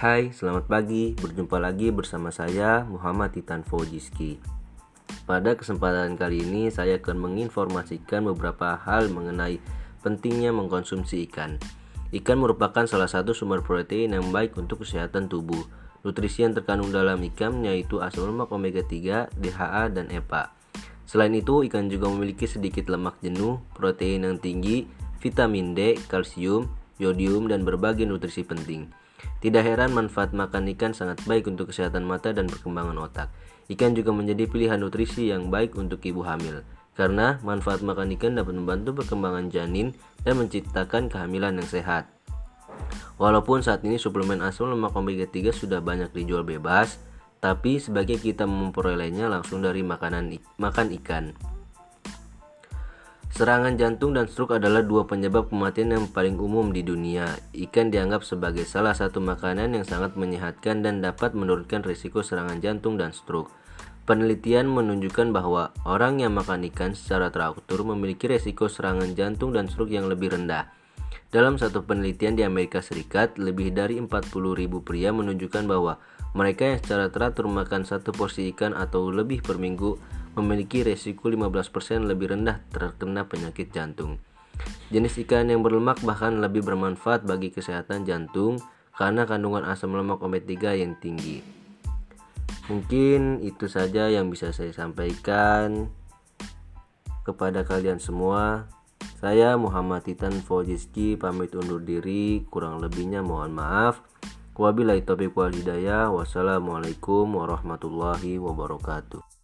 Hai, selamat pagi. Berjumpa lagi bersama saya Muhammad Titan Fojiski. Pada kesempatan kali ini saya akan menginformasikan beberapa hal mengenai pentingnya mengkonsumsi ikan. Ikan merupakan salah satu sumber protein yang baik untuk kesehatan tubuh. Nutrisi yang terkandung dalam ikan yaitu asam lemak omega 3, DHA, dan EPA. Selain itu, ikan juga memiliki sedikit lemak jenuh, protein yang tinggi, vitamin D, kalsium, yodium, dan berbagai nutrisi penting. Tidak heran manfaat makan ikan sangat baik untuk kesehatan mata dan perkembangan otak. Ikan juga menjadi pilihan nutrisi yang baik untuk ibu hamil. Karena manfaat makan ikan dapat membantu perkembangan janin dan menciptakan kehamilan yang sehat. Walaupun saat ini suplemen asam lemak omega 3 sudah banyak dijual bebas, tapi sebaiknya kita memperolehnya langsung dari makanan makan ikan. Serangan jantung dan stroke adalah dua penyebab kematian yang paling umum di dunia. Ikan dianggap sebagai salah satu makanan yang sangat menyehatkan dan dapat menurunkan risiko serangan jantung dan stroke. Penelitian menunjukkan bahwa orang yang makan ikan secara teratur memiliki risiko serangan jantung dan stroke yang lebih rendah. Dalam satu penelitian di Amerika Serikat, lebih dari 40.000 pria menunjukkan bahwa mereka yang secara teratur makan satu porsi ikan atau lebih per minggu memiliki resiko 15% lebih rendah terkena penyakit jantung. Jenis ikan yang berlemak bahkan lebih bermanfaat bagi kesehatan jantung karena kandungan asam lemak omega 3 yang tinggi. Mungkin itu saja yang bisa saya sampaikan kepada kalian semua. Saya Muhammad Titan Fojiski pamit undur diri, kurang lebihnya mohon maaf. Wabillahi taufiq wal hidayah. Wassalamualaikum warahmatullahi wabarakatuh.